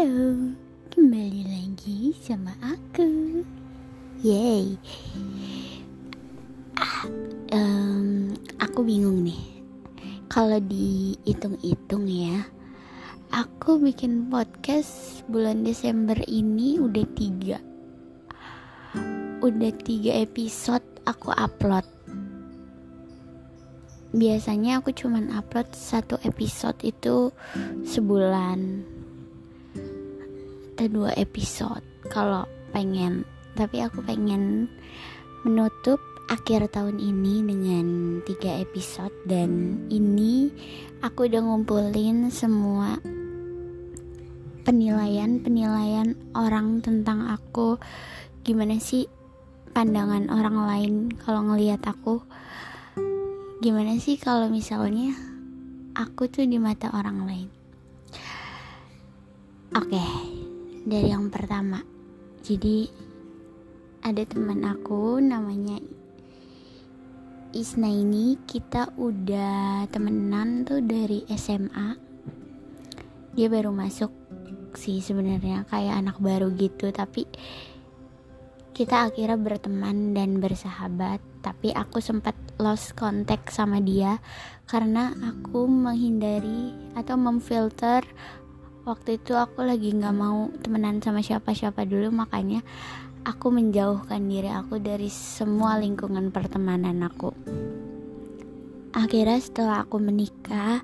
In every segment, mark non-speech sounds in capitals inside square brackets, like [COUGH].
Halo, kembali lagi sama aku. Yay. Ah, em, aku bingung nih. Kalau dihitung-hitung ya, aku bikin podcast bulan Desember ini udah tiga. Udah tiga episode aku upload. Biasanya aku cuman upload satu episode itu sebulan atau dua episode kalau pengen. Tapi aku pengen menutup akhir tahun ini dengan tiga episode. Dan ini aku udah ngumpulin semua penilaian-penilaian orang tentang aku. Gimana sih pandangan orang lain kalau ngelihat aku? Gimana sih kalau misalnya aku tuh di mata orang lain? Oke dari yang pertama. Jadi ada teman aku namanya Isna ini kita udah temenan tuh dari SMA dia baru masuk sih sebenarnya kayak anak baru gitu. Tapi kita akhirnya berteman dan bersahabat. Tapi aku sempat lost contact sama dia karena aku menghindari atau memfilter waktu itu aku lagi nggak mau temenan sama siapa-siapa dulu makanya aku menjauhkan diri aku dari semua lingkungan pertemanan aku. Akhirnya setelah aku menikah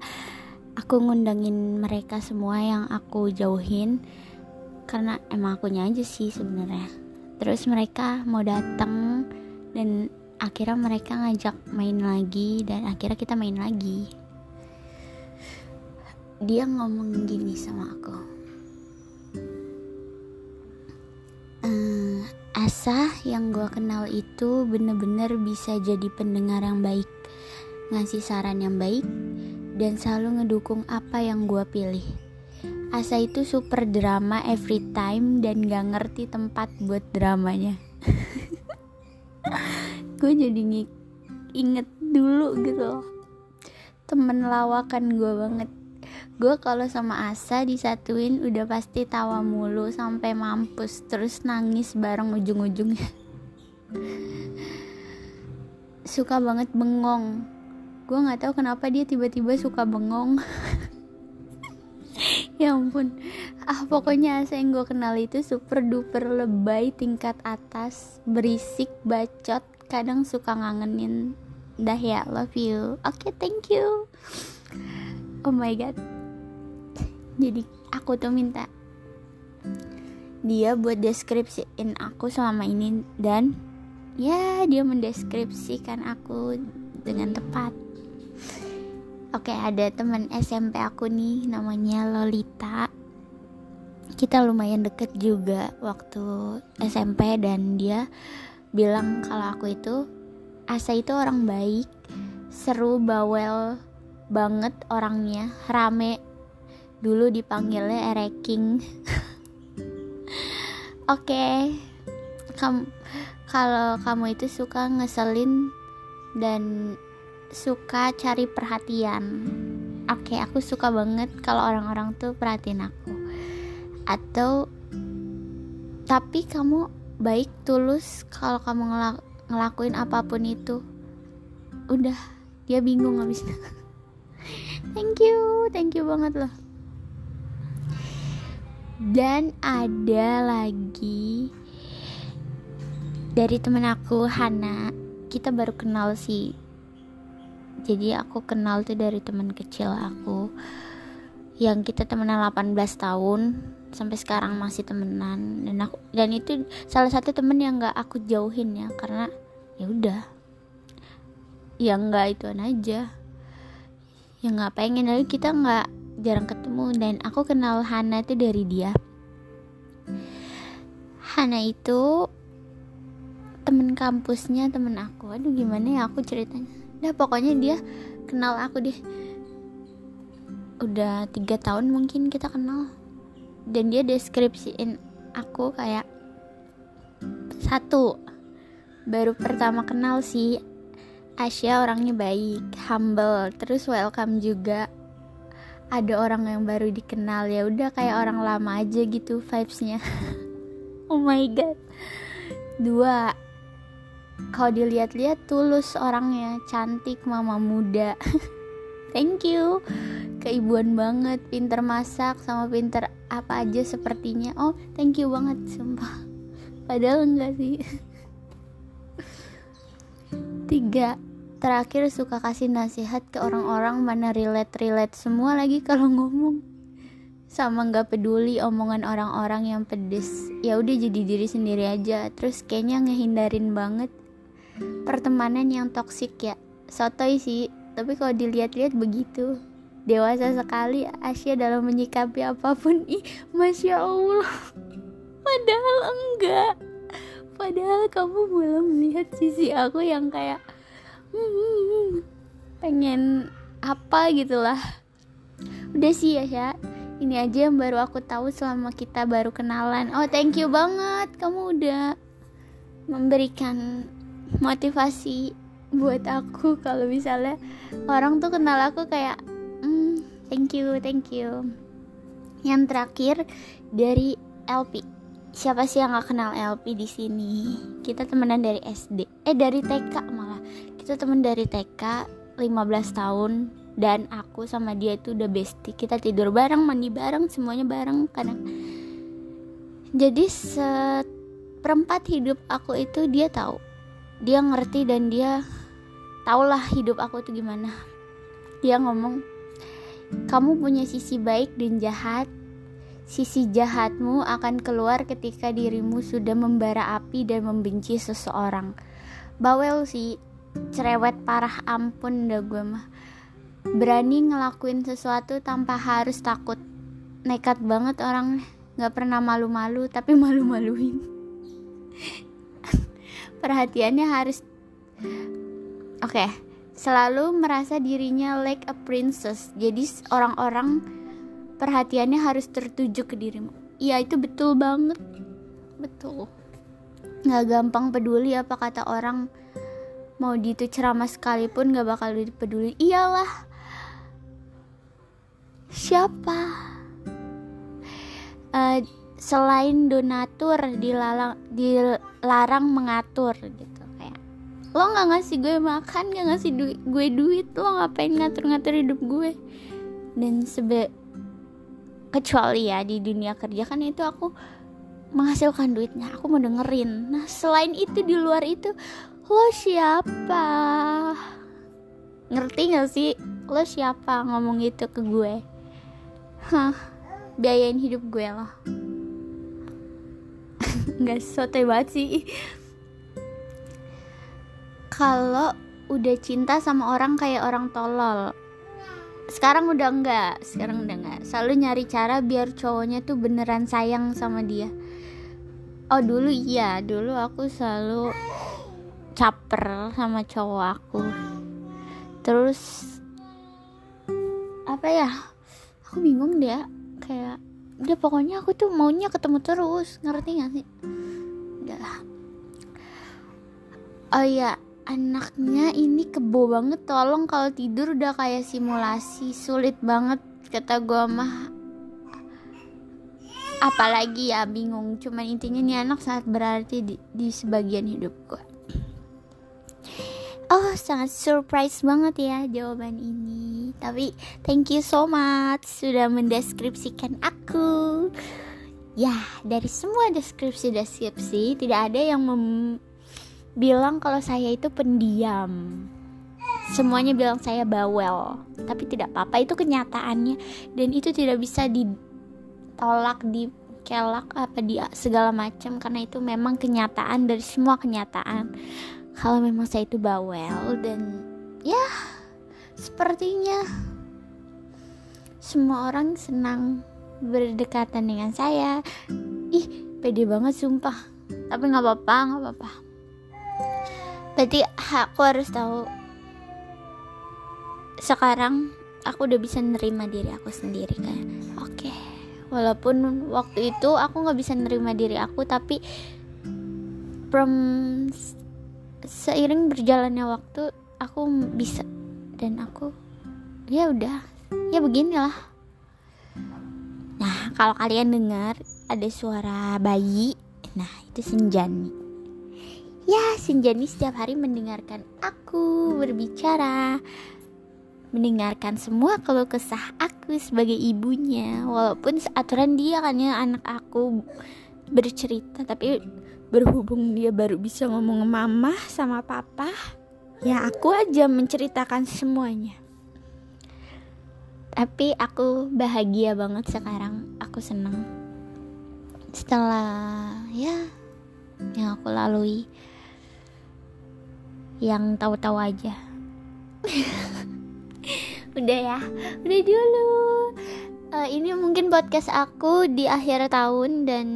aku ngundangin mereka semua yang aku jauhin karena emang akunya aja sih sebenarnya. Terus mereka mau datang dan akhirnya mereka ngajak main lagi dan akhirnya kita main lagi dia ngomong gini sama aku. Ehm, Asa yang gue kenal itu bener-bener bisa jadi pendengar yang baik ngasih saran yang baik dan selalu ngedukung apa yang gue pilih. Asa itu super drama every time dan gak ngerti tempat buat dramanya. [LAUGHS] Gue jadi inget dulu gitu temen lawakan gue banget gue kalau sama Asa disatuin udah pasti tawa mulu sampai mampus terus nangis bareng ujung-ujungnya. [LAUGHS] Suka banget bengong. Gue nggak tahu kenapa dia tiba-tiba suka bengong. [LAUGHS] Ya ampun. Ah pokoknya Asa yang gue kenal itu super duper lebay tingkat atas berisik bacot kadang suka ngangenin. Dah ya love you. Oke okay, thank you. Oh my god jadi aku tuh minta dia buat deskripsiin aku selama ini dan ya dia mendeskripsikan aku dengan tepat oke ada teman SMP aku nih namanya Lolita kita lumayan deket juga waktu SMP dan dia bilang kalau aku itu Asa itu orang baik, seru, bawel banget orangnya, rame. Dulu dipanggilnya Ereking. [LAUGHS] Oke, okay. kamu kalau kamu itu suka ngeselin dan suka cari perhatian. Oke, okay, aku suka banget kalau orang-orang tuh perhatiin aku. Atau tapi kamu baik tulus kalau kamu ngelak ngelakuin apa pun itu udah dia bingung habisnya [LAUGHS] thank you thank you banget loh dan ada lagi dari temen aku Hana. Kita baru kenal sih. Jadi aku kenal tuh dari teman kecil aku. Yang kita temenan 18 tahun sampai sekarang masih temenan. Dan aku dan itu salah satu temen yang nggak aku jauhin ya karena ya udah. Ya nggak itu aja. Ya nggak pengen lalu kita nggak jarang ketemu dan aku kenal Hana itu dari dia. Hana itu temen kampusnya temen aku. Aduh gimana ya aku ceritanya? Nah pokoknya dia kenal aku deh. Udah tiga tahun mungkin kita kenal. Dan dia deskripsiin aku kayak satu baru pertama kenal sih. Asia orangnya baik humble terus welcome juga ada orang yang baru dikenal ya udah kayak orang lama aja gitu vibesnya. [LAUGHS] Oh my god. Dua kalau dilihat-lihat tulus orangnya cantik mama muda. [LAUGHS] Thank you. Keibuan banget pinter masak sama pinter apa aja sepertinya. Oh thank you banget sumpah. Padahal enggak sih. [LAUGHS] Tiga terakhir suka kasih nasihat ke orang-orang mana relate-relate semua lagi kalau ngomong. Sama nggak peduli omongan orang-orang yang pedes. Ya udah jadi diri sendiri aja. Terus kayaknya ngehindarin banget pertemanan yang toksik ya. Sotoy sih tapi kalau dilihat-lihat begitu. Dewasa sekali Asia dalam menyikapi apa pun. Ih masya Allah. [LAUGHS] Padahal enggak. Padahal kamu belum melihat sisi aku yang kayak pengen apa gitulah. Udah sih ya ya ini aja yang baru aku tahu selama kita baru kenalan. Oh thank you banget. Kamu udah memberikan motivasi buat aku kalau misalnya orang tuh kenal aku kayak hmm, thank you thank you. Yang terakhir dari LP siapa sih yang gak kenal LP di sini? Kita temenan dari SD, eh dari TK Kita temen dari TK 15 tahun dan aku sama dia itu udah bestie. Kita tidur bareng, mandi bareng, semuanya bareng karena jadi seperempat hidup aku itu dia tahu. Dia ngerti dan dia tahulah hidup aku itu gimana. Dia ngomong, "Kamu punya sisi baik dan jahat, Sisi jahatmu akan keluar ketika dirimu sudah membara api dan membenci seseorang. Bawel sih, cerewet parah ampun dah gue mah. Berani ngelakuin sesuatu tanpa harus takut. Nekat banget orang gak pernah malu-malu tapi [LAUGHS] malu-maluin. Perhatiannya harus Oke, okay. selalu merasa dirinya like a princess. Jadi orang-orang perhatiannya harus tertuju ke dirimu iya itu betul banget betul nggak gampang peduli apa kata orang mau di itu ceramah sekalipun nggak bakal peduli iyalah. Siapa? Uh, selain donatur dilarang dilarang mengatur gitu kayak lo nggak ngasih gue makan nggak ngasih du gue duit lo ngapain ngatur-ngatur hidup gue? Dan sebe kecuali ya di dunia kerja kan itu aku menghasilkan duitnya aku mau dengerin. Nah selain itu di luar itu lo siapa? Ngerti gak sih? Lo siapa ngomong gitu ke gue? Hah biayain hidup gue loh. [LAUGHS] Nggak sote banget sih. Kalau udah cinta sama orang kayak orang tolol. Sekarang udah enggak sekarang udah enggak selalu nyari cara biar cowoknya tuh beneran sayang sama dia. Oh dulu iya. Dulu aku selalu caper sama cowok aku. Terus apa ya aku bingung deh kayak udah pokoknya aku tuh maunya ketemu terus ngerti gak sih? Udah oh iya anaknya ini kebo banget tolong kalau tidur udah kayak simulasi sulit banget kata gue mah. Apalagi ya bingung cuman intinya nih anak sangat berarti di, di sebagian hidup gue oh sangat surprise banget ya jawaban ini. Tapi thank you so much sudah mendeskripsikan aku. Ya dari semua deskripsi-deskripsi tidak ada yang mem bilang kalau saya itu pendiam. Semuanya bilang saya bawel tapi tidak apa-apa. Itu kenyataannya. Dan itu tidak bisa ditolak dikelak apa dia segala macam. Karena itu memang kenyataan dari semua kenyataan kalau memang saya itu bawel dan ya sepertinya semua orang senang berdekatan dengan saya. Ih pede banget sumpah. Tapi nggak apa-apa nggak apa-apa. Berarti aku harus tahu sekarang aku udah bisa nerima diri aku sendiri kan oke. Walaupun waktu itu aku nggak bisa nerima diri aku tapi from seiring berjalannya waktu aku bisa. Dan aku ya udah ya beginilah. Kalau kalian dengar ada suara bayi nah itu Sinjani ya Sinjani setiap hari mendengarkan aku berbicara mendengarkan semua keluh kesah aku sebagai ibunya. Walaupun aturan dia kan ya anak aku bercerita tapi berhubung dia baru bisa ngomong mama sama papa ya aku aja menceritakan semuanya. Tapi aku bahagia banget sekarang. Aku senang setelah ya yang aku lalui. Yang tahu-tahu aja. [LAUGHS] Udah ya udah dulu. Uh, ini mungkin podcast aku di akhir tahun dan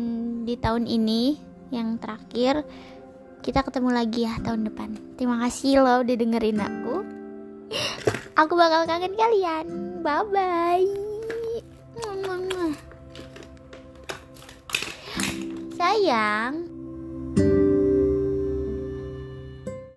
di tahun ini yang terakhir kita ketemu lagi ya tahun depan. Terima kasih lo udah dengerin aku. [GASPS] Aku bakal kangen kalian. Bye bye sayang